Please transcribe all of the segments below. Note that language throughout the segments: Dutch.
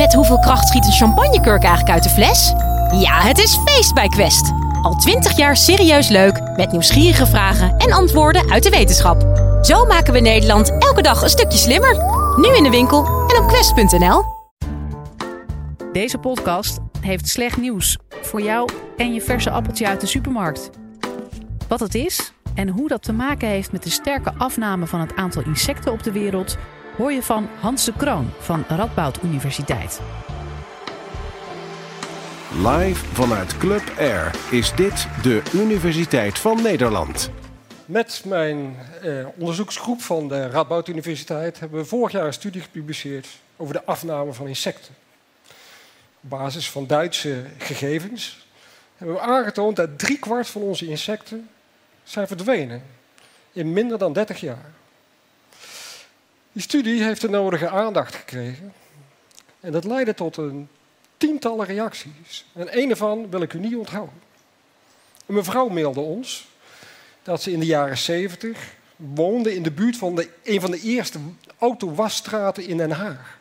Met hoeveel kracht schiet een champagnekurk eigenlijk uit de fles? Ja, het is feest bij Quest. Al twintig jaar serieus leuk, met nieuwsgierige vragen en antwoorden uit de wetenschap. Zo maken we Nederland elke dag een stukje slimmer. Nu in de winkel en op quest.nl. Deze podcast heeft slecht nieuws voor jou en je verse appeltje uit de supermarkt. Wat het is en hoe dat te maken heeft met de sterke afname van het aantal insecten op de wereld, hoor je van Hans de Kroon van Radboud Universiteit. Live vanuit Club Air is dit de Universiteit van Nederland. Met mijn eh, onderzoeksgroep van de Radboud Universiteit hebben we vorig jaar een studie gepubliceerd over de afname van insecten. Op basis van Duitse gegevens hebben we aangetoond dat driekwart van onze insecten zijn verdwenen in minder dan 30 jaar. Die studie heeft de nodige aandacht gekregen en dat leidde tot een tientallen reacties. En een ervan wil ik u niet onthouden. Een mevrouw mailde ons dat ze in de jaren 70 woonde in de buurt van de, een van de eerste autowasstraten in Den Haag.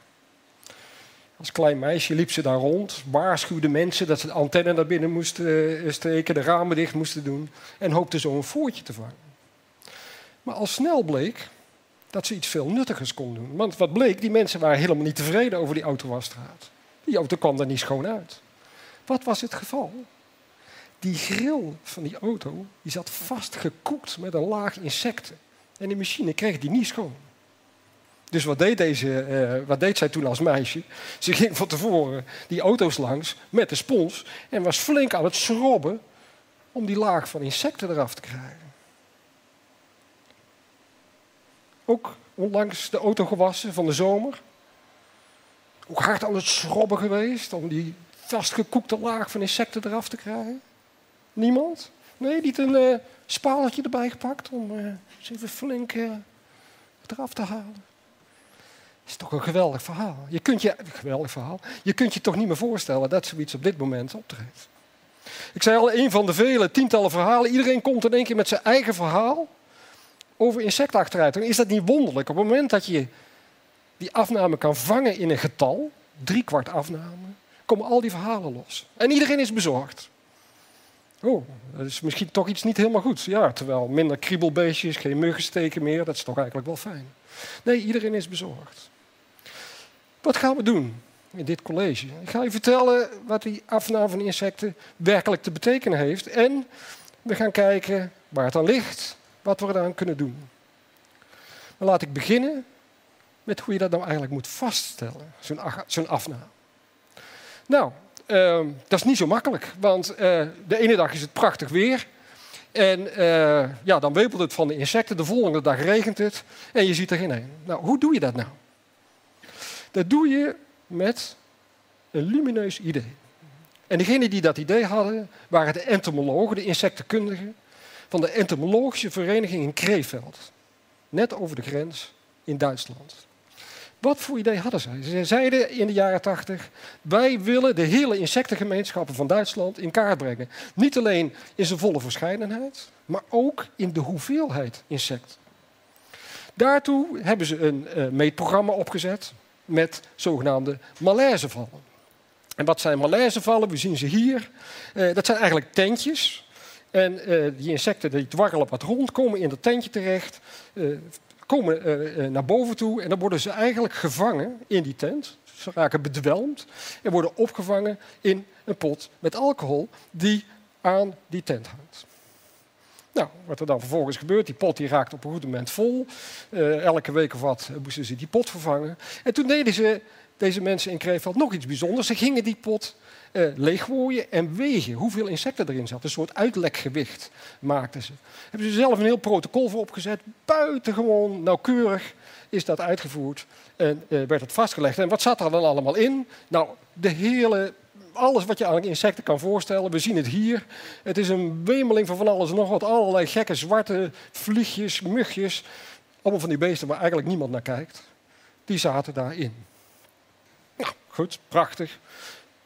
Als klein meisje liep ze daar rond, waarschuwde mensen dat ze de antenne naar binnen moesten eh, steken, de ramen dicht moesten doen en hoopte zo een voertje te vangen. Maar al snel bleek dat ze iets veel nuttigers kon doen. Want wat bleek, die mensen waren helemaal niet tevreden over die autowasstraat. Die auto kwam er niet schoon uit. Wat was het geval? Die grill van die auto die zat vastgekoekt met een laag insecten. En die machine kreeg die niet schoon. Dus wat deed, deze, uh, wat deed zij toen als meisje? Ze ging van tevoren die auto's langs met de spons en was flink aan het schrobben om die laag van insecten eraf te krijgen. Ook onlangs de auto gewassen van de zomer. Ook hard aan het schrobben geweest om die vastgekoekte laag van insecten eraf te krijgen. Niemand? Nee, niet een uh, spaletje erbij gepakt om uh, ze even flink uh, eraf te halen. Dat is toch een geweldig verhaal. Je kunt je, geweldig verhaal. Je kunt je toch niet meer voorstellen dat zoiets op dit moment optreedt. Ik zei al, een van de vele tientallen verhalen. Iedereen komt in één keer met zijn eigen verhaal over insectachteruit. is dat niet wonderlijk? Op het moment dat je die afname kan vangen in een getal, drie kwart afname, komen al die verhalen los. En iedereen is bezorgd. Oh, dat is misschien toch iets niet helemaal goed. Ja, terwijl minder kriebelbeestjes, geen muggensteken meer, dat is toch eigenlijk wel fijn. Nee, iedereen is bezorgd. Wat gaan we doen in dit college? Ik ga je vertellen wat die afname van insecten werkelijk te betekenen heeft. En we gaan kijken waar het aan ligt, wat we eraan kunnen doen. Maar laat ik beginnen met hoe je dat nou eigenlijk moet vaststellen, zo'n afname. Nou, uh, dat is niet zo makkelijk, want uh, de ene dag is het prachtig weer. En uh, ja, dan wepelt het van de insecten, de volgende dag regent het en je ziet er geen een. Nou, hoe doe je dat nou? Dat doe je met een lumineus idee. En degenen die dat idee hadden, waren de entomologen, de insectenkundigen, van de entomologische vereniging in Krefeld. Net over de grens in Duitsland. Wat voor idee hadden zij? Ze zeiden in de jaren tachtig, wij willen de hele insectengemeenschappen van Duitsland in kaart brengen. Niet alleen in zijn volle verscheidenheid, maar ook in de hoeveelheid insecten. Daartoe hebben ze een uh, meetprogramma opgezet met zogenaamde malaisevallen. En wat zijn malaisevallen? We zien ze hier. Uh, dat zijn eigenlijk tentjes. En uh, die insecten die dwarrelen wat rond, komen in dat tentje terecht, komen uh, naar boven toe en dan worden ze eigenlijk gevangen in die tent. Ze raken bedwelmd en worden opgevangen in een pot met alcohol die aan die tent hangt. Nou, wat er dan vervolgens gebeurt, die pot die raakt op een goed moment vol. Elke week of wat moesten ze die pot vervangen. En toen deden ze, deze mensen in Krefeld, nog iets bijzonders. Ze gingen die pot uh, leeggooien en wegen hoeveel insecten erin zat. Een soort uitlekgewicht maakten ze. Hebben ze zelf een heel protocol voor opgezet. Buitengewoon nauwkeurig is dat uitgevoerd en uh, werd het vastgelegd. En wat zat er dan allemaal in? Nou, de hele alles wat je aan insecten kan voorstellen. We zien het hier. Het is een wemeling van van alles en nog wat. Allerlei gekke zwarte vliegjes, mugjes. Allemaal van die beesten waar eigenlijk niemand naar kijkt. Die zaten daarin. Nou, goed, prachtig.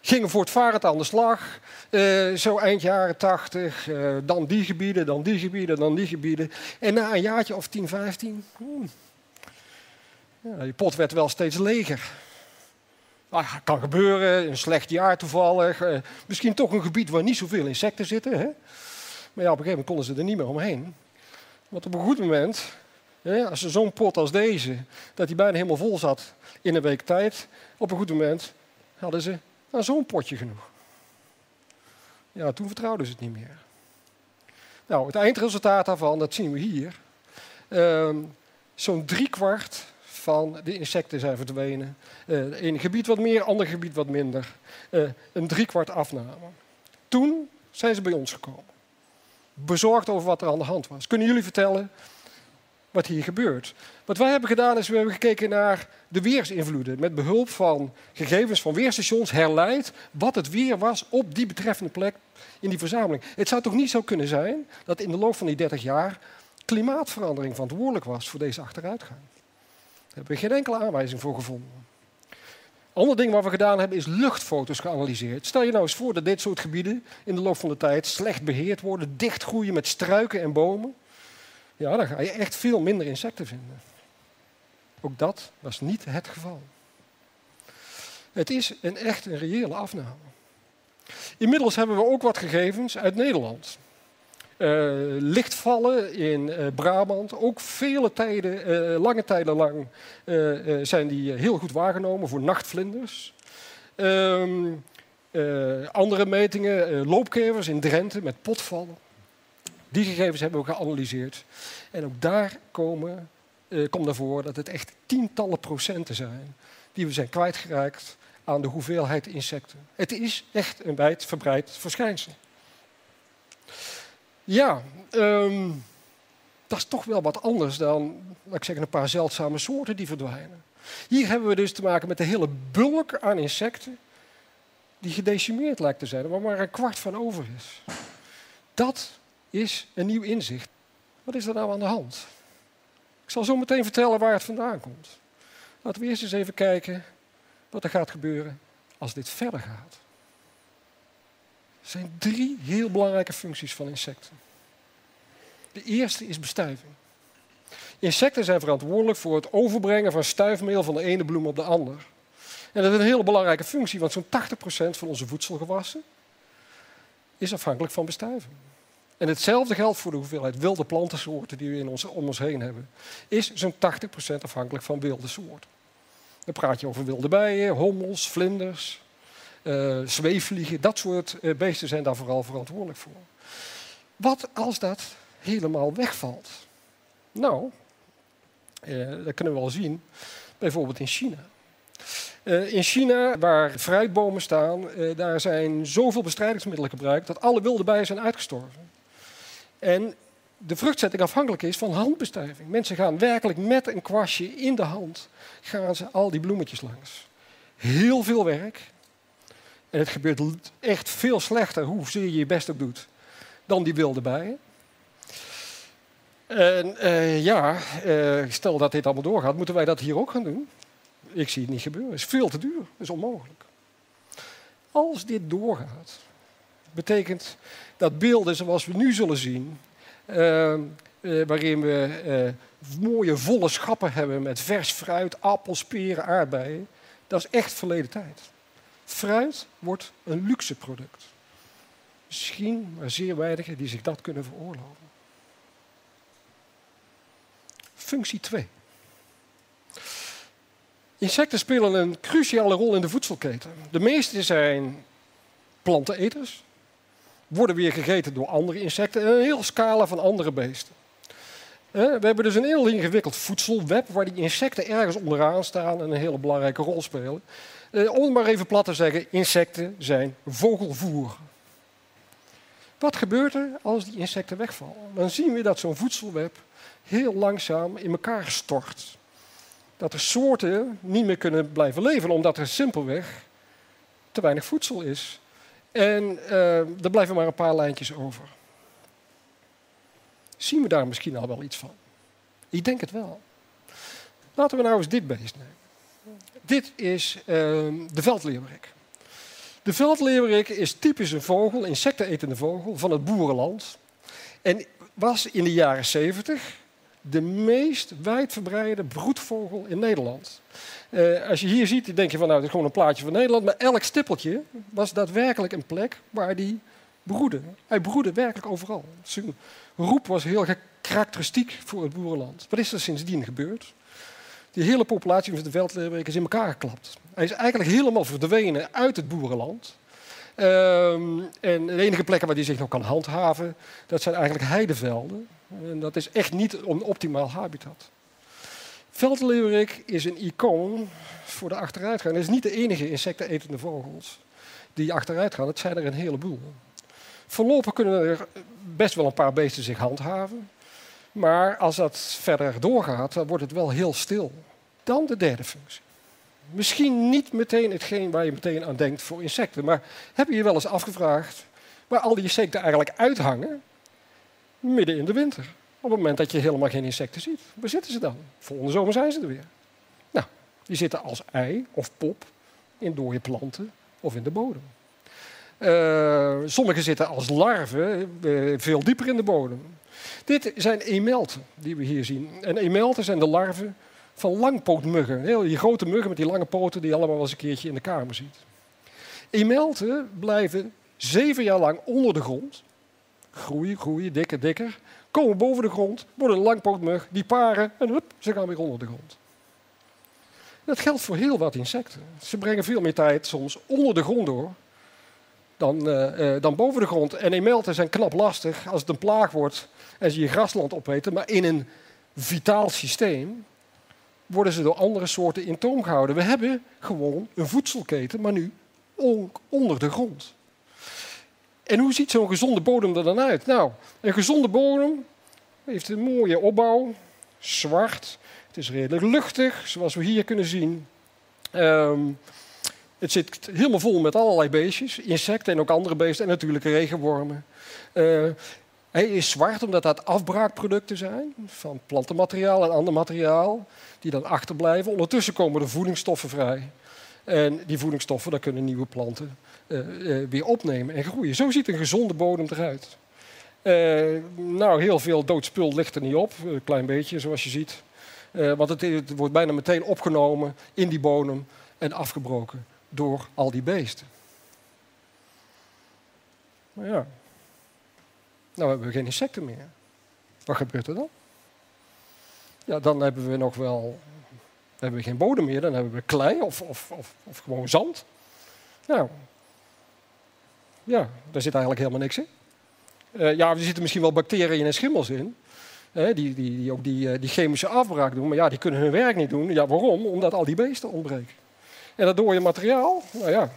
Gingen voortvarend aan de slag. Uh, zo eind jaren tachtig. Uh, dan die gebieden, dan die gebieden, dan die gebieden. En na een jaartje of 10, 15. Hmm, ja, die pot werd wel steeds leger. Ah, kan gebeuren, een slecht jaar toevallig. eh, misschien toch een gebied waar niet zoveel insecten zitten. Hè? Maar ja, op een gegeven moment konden ze er niet meer omheen. Want op een goed moment, hè, als zo'n pot als deze, dat die bijna helemaal vol zat in een week tijd, op een goed moment hadden ze aan zo'n potje genoeg. Ja, toen vertrouwden ze het niet meer. Nou, het eindresultaat daarvan, dat zien we hier. Ehm, zo'n driekwart van de insecten zijn verdwenen. Uh, gebied wat meer, ander gebied wat minder. Uh, een driekwart afname. Toen zijn ze bij ons gekomen. Bezorgd over wat er aan de hand was. Kunnen jullie vertellen wat hier gebeurt? Wat wij hebben gedaan is, we hebben gekeken naar de weersinvloeden. Met behulp van gegevens van weerstations herleid wat het weer was op die betreffende plek in die verzameling. Het zou toch niet zo kunnen zijn dat in de loop van die 30 jaar klimaatverandering verantwoordelijk was voor deze achteruitgang. Daar hebben we geen enkele aanwijzing voor gevonden. Ander ding wat we gedaan hebben is luchtfoto's geanalyseerd. Stel je nou eens voor dat dit soort gebieden in de loop van de tijd slecht beheerd worden, dichtgroeien met struiken en bomen. Ja, dan ga je echt veel minder insecten vinden. Ook dat was niet het geval. Het is een echt een reële afname. Inmiddels hebben we ook wat gegevens uit Nederland. Uh, lichtvallen in uh, Brabant, ook vele tijden, uh, lange tijden lang zijn die heel goed waargenomen voor nachtvlinders. Um, andere metingen, loopkevers in Drenthe met potvallen. Die gegevens hebben we geanalyseerd. En ook daar komen, komt naar voren dat het echt tientallen procenten zijn die we zijn kwijtgeraakt aan de hoeveelheid insecten. Het is echt een wijdverbreid verschijnsel. Ja, um, dat is toch wel wat anders dan, laat ik zeggen, een paar zeldzame soorten die verdwijnen. Hier hebben we dus te maken met de hele bulk aan insecten die gedecimeerd lijkt te zijn, waar maar een kwart van over is. Dat is een nieuw inzicht. Wat is er nou aan de hand? Ik zal zo meteen vertellen waar het vandaan komt. Laten we eerst eens even kijken wat er gaat gebeuren als dit verder gaat. Er zijn drie heel belangrijke functies van insecten. De eerste is bestuiving. Insecten zijn verantwoordelijk voor het overbrengen van stuifmeel van de ene bloem op de ander. En dat is een hele belangrijke functie, want zo'n 80% van onze voedselgewassen is afhankelijk van bestuiving. En hetzelfde geldt voor de hoeveelheid wilde plantensoorten die we in ons, om ons heen hebben. Is zo'n 80% afhankelijk van wilde soorten. Dan praat je over wilde bijen, hommels, vlinders, uh, zweefvliegen. Dat soort uh, beesten zijn daar vooral verantwoordelijk voor. Wat als dat helemaal wegvalt? Nou, uh, dat kunnen we al zien, bijvoorbeeld in China. in China, waar fruitbomen staan, daar zijn zoveel bestrijdingsmiddelen gebruikt dat alle wilde bijen zijn uitgestorven. En de vruchtzetting afhankelijk is van handbestuiving. Mensen gaan werkelijk met een kwastje in de hand gaan ze al die bloemetjes langs. Heel veel werk. En het gebeurt echt veel slechter hoezeer je je best op doet dan die wilde bijen. En uh, ja, uh, stel dat dit allemaal doorgaat, moeten wij dat hier ook gaan doen? Ik zie het niet gebeuren. Het is veel te duur. Dat is onmogelijk. Als dit doorgaat, betekent dat beelden zoals we nu zullen zien, uh, waarin we mooie volle schappen hebben met vers fruit, appels, peren, aardbeien, dat is echt verleden tijd. Fruit wordt een luxe product. Misschien maar zeer weinigen die zich dat kunnen veroorloven. Functie 2. Insecten spelen een cruciale rol in de voedselketen. De meeste zijn planteneters, worden weer gegeten door andere insecten en een hele scala van andere beesten. We hebben dus een heel ingewikkeld voedselweb waar die insecten ergens onderaan staan en een hele belangrijke rol spelen. Om het maar even plat te zeggen, insecten zijn vogelvoer. Wat gebeurt er als die insecten wegvallen? Dan zien we dat zo'n voedselweb heel langzaam in elkaar stort. Dat er soorten niet meer kunnen blijven leven, omdat er simpelweg te weinig voedsel is. En uh, er blijven maar een paar lijntjes over. Zien we daar misschien al wel iets van? Ik denk het wel. Laten we nou eens dit beest nemen. Dit is uh, de veldleeuwerik. De veldleeuwerik is typisch een vogel, insectenetende vogel van het boerenland. En was in de jaren 70 de meest wijdverbreide broedvogel in Nederland. Uh, als je hier ziet, denk je van nou, dat is gewoon een plaatje van Nederland. Maar elk stippeltje was daadwerkelijk een plek waar die broedde. Hij broedde werkelijk overal. Zijn roep was heel karakteristiek voor het boerenland. Wat is er sindsdien gebeurd? Die hele populatie van de veldleeuwerik is in elkaar geklapt. Hij is eigenlijk helemaal verdwenen uit het boerenland. Ehm, en de enige plekken waar hij zich nog kan handhaven, dat zijn eigenlijk heidevelden. En dat is echt niet een optimaal habitat. Veldleeuwerik is een icoon voor de achteruitgang. Het is niet de enige insectenetende vogels die achteruit gaan. Het zijn er een heleboel. Voorlopig kunnen er best wel een paar beesten zich handhaven. Maar als dat verder doorgaat, dan wordt het wel heel stil. Dan de derde functie. Misschien niet meteen hetgeen waar je meteen aan denkt voor insecten. Maar heb je je wel eens afgevraagd waar al die insecten eigenlijk uithangen midden in de winter? Op het moment dat je helemaal geen insecten ziet. Waar zitten ze dan? Volgende zomer zijn ze er weer. Nou, die zitten als ei of pop in dode planten of in de bodem. Uh, sommige zitten als larven uh, veel dieper in de bodem. Dit zijn emelten die we hier zien. En emelten zijn de larven van langpootmuggen. Die grote muggen met die lange poten die je allemaal wel eens een keertje in de kamer ziet. Emelten blijven zeven jaar lang onder de grond. Groeien, groeien, dikker, dikker. Komen boven de grond, worden een langpootmug, die paren en hup, ze gaan weer onder de grond. Dat geldt voor heel wat insecten. Ze brengen veel meer tijd soms onder de grond door dan, uh, uh, dan boven de grond. En emelten zijn knap lastig als het een plaag wordt en ze je grasland opeten. Maar in een vitaal systeem worden ze door andere soorten in toom gehouden. We hebben gewoon een voedselketen, maar nu onder de grond. En hoe ziet zo'n gezonde bodem er dan uit? Nou, een gezonde bodem heeft een mooie opbouw, zwart. Het is redelijk luchtig, zoals we hier kunnen zien. Um, het zit helemaal vol met allerlei beestjes, insecten en ook andere beesten en natuurlijk regenwormen. Uh, hij is zwart omdat dat afbraakproducten zijn van plantenmateriaal en ander materiaal die dan achterblijven. Ondertussen komen er voedingsstoffen vrij. En die voedingsstoffen, daar kunnen nieuwe planten uh, uh, weer opnemen en groeien. Zo ziet een gezonde bodem eruit. Uh, nou, heel veel doodspul ligt er niet op. Een klein beetje, zoals je ziet. want het, het, wordt bijna meteen opgenomen in die bodem en afgebroken door al die beesten. Maar ja, nou hebben we geen insecten meer. Wat gebeurt er dan? Ja, dan hebben we nog wel hebben we geen bodem meer, dan hebben we klei of, of, of, of gewoon zand. Nou, ja, daar zit eigenlijk helemaal niks in. Uh, ja, er zitten misschien wel bacteriën en schimmels in. die, die, die, ook die, uh, die chemische afbraak doen. Maar ja, die kunnen hun werk niet doen. Ja, waarom? Omdat al die beesten ontbreken. En dat dode materiaal, nou ja,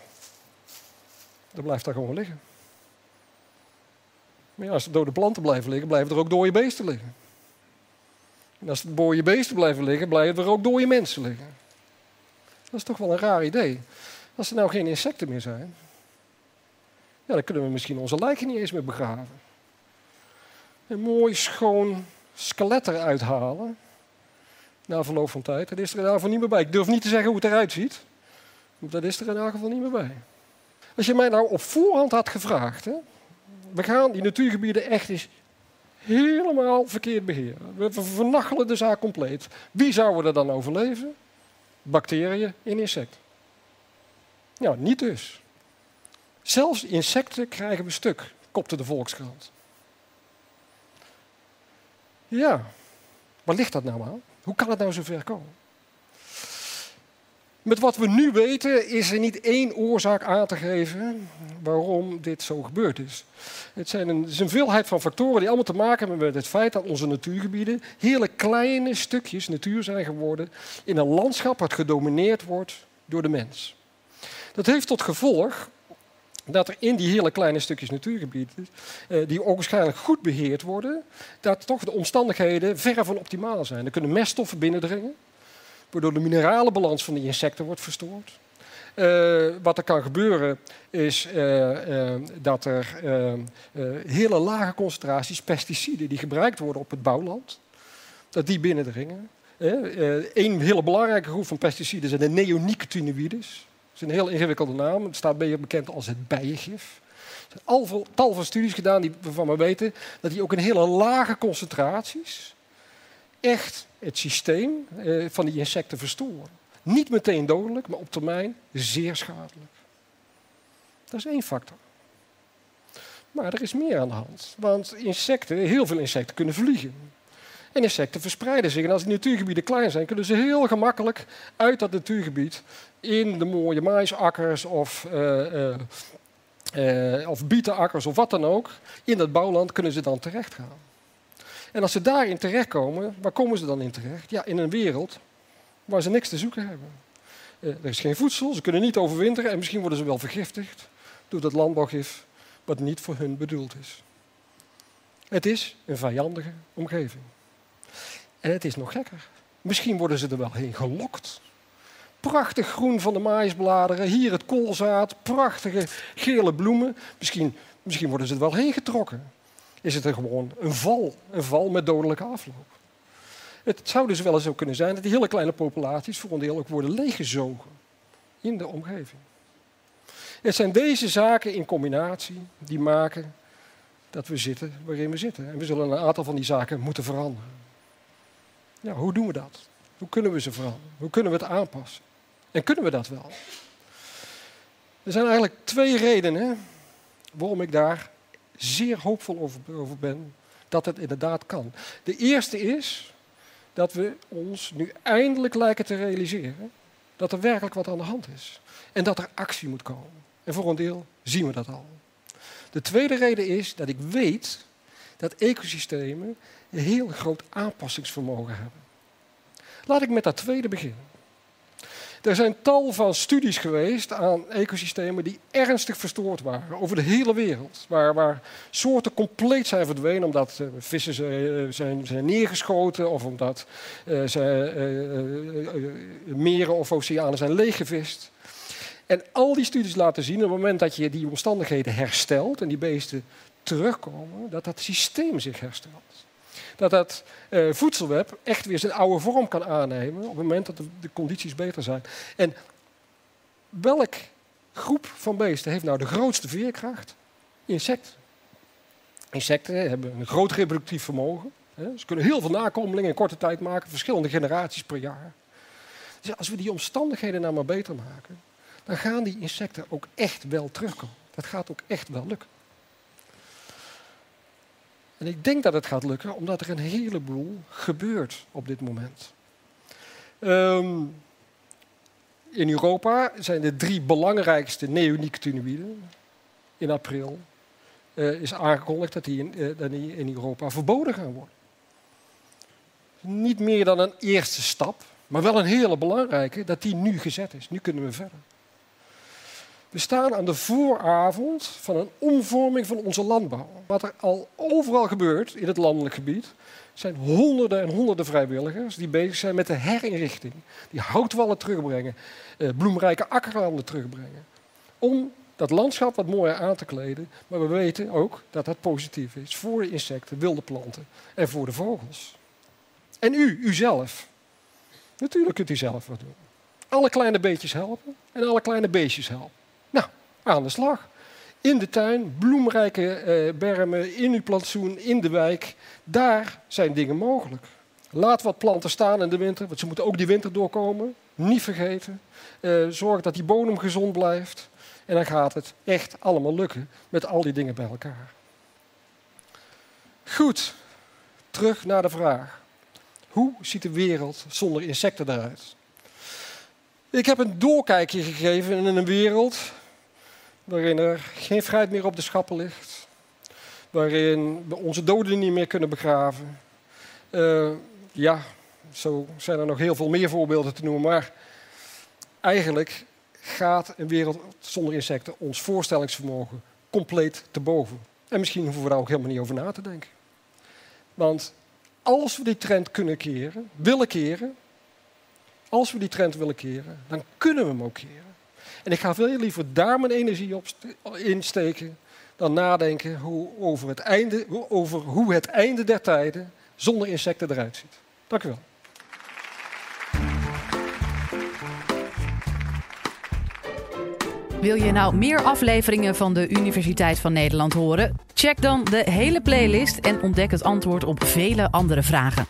dat blijft daar gewoon liggen. Maar ja, als er dode planten blijven liggen, blijven er ook dode beesten liggen. En als dode beesten blijven liggen, blijven er ook dode mensen liggen. Dat is toch wel een raar idee. Als er nou geen insecten meer zijn, ja, dan kunnen we misschien onze lijken niet eens meer begraven. Een mooi schoon skelet eruit halen. Na verloop van tijd. Dat is er daarvoor niet meer bij. Ik durf niet te zeggen hoe het eruit ziet. Dat is er in elk geval niet meer bij. Als je mij nou op voorhand had gevraagd, hè, we gaan die natuurgebieden echt eens helemaal verkeerd beheren. We vernachelen de zaak compleet. Wie zouden er dan overleven? Bacteriën en insecten. Ja, niet dus. Zelfs insecten krijgen we stuk, kopte de Volkskrant. Ja, waar ligt dat nou aan? Hoe kan het nou zo ver komen? Met wat we nu weten is er niet één oorzaak aan te geven waarom dit zo gebeurd is. Het, zijn een, veelheid van factoren die allemaal te maken hebben met het feit dat onze natuurgebieden hele kleine stukjes natuur zijn geworden in een landschap dat gedomineerd wordt door de mens. Dat heeft tot gevolg dat er in die hele kleine stukjes natuurgebieden, eh, die ook waarschijnlijk goed beheerd worden, dat toch de omstandigheden verre van optimaal zijn. Er kunnen meststoffen binnendringen waardoor de mineralenbalans van die insecten wordt verstoord. Uh, wat er kan gebeuren is uh, uh, dat er hele lage concentraties pesticiden die gebruikt worden op het bouwland, dat die binnendringen. Een hele belangrijke groep van pesticiden zijn de neonicotinoïdes. Dat is een heel ingewikkelde naam. Het staat meer bekend als het bijengif. Er zijn al tal van studies gedaan die, waarvan we weten dat die ook in hele lage concentraties echt het systeem eh, van die insecten verstoren. Niet meteen dodelijk, maar op termijn zeer schadelijk. Dat is één factor. Maar er is meer aan de hand. Want insecten, heel veel insecten kunnen vliegen. En insecten verspreiden zich. En als die natuurgebieden klein zijn, kunnen ze heel gemakkelijk uit dat natuurgebied in de mooie maisakkers of, uh, of bietenakkers of wat dan ook, in dat bouwland kunnen ze dan terecht gaan. En als ze daarin terechtkomen, waar komen ze dan in terecht? Ja, in een wereld waar ze niks te zoeken hebben. er is geen voedsel, ze kunnen niet overwinteren en misschien worden ze wel vergiftigd door dat landbouwgif wat niet voor hun bedoeld is. Het is een vijandige omgeving. En het is nog gekker. Misschien worden ze er wel heen gelokt. Prachtig groen van de maïsbladeren, hier het koolzaad, prachtige gele bloemen. Misschien, misschien worden ze er wel heen getrokken. Is het er gewoon een val, een val met dodelijke afloop. Het zou dus wel eens zo kunnen zijn dat die hele kleine populaties voor een deel ook worden leeggezogen in de omgeving. Het zijn deze zaken in combinatie die maken dat we zitten waarin we zitten. En we zullen een aantal van die zaken moeten veranderen. Hoe doen we dat? Hoe kunnen we ze veranderen? Hoe kunnen we het aanpassen? En kunnen we dat wel? Er zijn eigenlijk twee redenen waarom ik daar zeer hoopvol over, ben dat het inderdaad kan. De eerste is dat we ons nu eindelijk lijken te realiseren dat er werkelijk wat aan de hand is. En dat er actie moet komen. En voor een deel zien we dat al. De tweede reden is dat ik weet dat ecosystemen een heel groot aanpassingsvermogen hebben. Laat ik met dat tweede beginnen. Er zijn tal van studies geweest aan ecosystemen die ernstig verstoord waren over de hele wereld. Waar, waar soorten compleet zijn verdwenen omdat uh, vissen zijn, zijn, zijn, neergeschoten of omdat uh, ze, meren of oceanen zijn leeggevist. En al die studies laten zien, op het moment dat je die omstandigheden herstelt en die beesten terugkomen, dat dat systeem zich herstelt. Dat dat uh, voedselweb echt weer zijn oude vorm kan aannemen op het moment dat de, de condities beter zijn. En welk groep van beesten heeft nou de grootste veerkracht? Insecten. Insecten hebben een groot reproductief vermogen. Hè. Ze kunnen heel veel nakomelingen in korte tijd maken, verschillende generaties per jaar. Dus als we die omstandigheden nou maar beter maken, dan gaan die insecten ook echt wel terugkomen. Dat gaat ook echt wel lukken. En ik denk dat het gaat lukken omdat er een heleboel gebeurt op dit moment. Um, in Europa zijn de drie belangrijkste neonicotinoïden in april uh, is aangekondigd dat die, in, uh, dat die in Europa verboden gaan worden. Niet meer dan een eerste stap, maar wel een hele belangrijke, dat die nu gezet is. Nu kunnen we verder. We staan aan de vooravond van een omvorming van onze landbouw. Wat er al overal gebeurt in het landelijk gebied, zijn honderden en honderden vrijwilligers die bezig zijn met de herinrichting. Die houtwallen terugbrengen, eh, bloemrijke akkerlanden terugbrengen. Om dat landschap wat mooier aan te kleden. Maar we weten ook dat dat positief is voor de insecten, wilde planten en voor de vogels. En u, uzelf. Natuurlijk kunt u zelf wat doen. Alle kleine beetjes helpen en alle kleine beestjes helpen. Nou, aan de slag. In de tuin, bloemrijke eh, bermen, in uw plantsoen, in de wijk. Daar zijn dingen mogelijk. Laat wat planten staan in de winter, want ze moeten ook die winter doorkomen. Niet vergeten. Uh, zorg dat die bodem gezond blijft. En dan gaat het echt allemaal lukken met al die dingen bij elkaar. Goed, terug naar de vraag. Hoe ziet de wereld zonder insecten eruit? Ik heb een doorkijkje gegeven in een wereld waarin er geen fruit meer op de schappen ligt, waarin we onze doden niet meer kunnen begraven. Uh, ja, zo zijn er nog heel veel meer voorbeelden te noemen, maar eigenlijk gaat een wereld zonder insecten ons voorstellingsvermogen compleet te boven. En misschien hoeven we daar ook helemaal niet over na te denken. Want als we die trend kunnen keren, willen keren, als we die trend willen keren, dan kunnen we hem ook keren. En ik ga veel liever daar mijn energie op insteken dan nadenken hoe, over, het einde, over hoe het einde der tijden zonder insecten eruit ziet. Dank u wel. Wil je nou meer afleveringen van de Universiteit van Nederland horen? Check dan de hele playlist en ontdek het antwoord op vele andere vragen.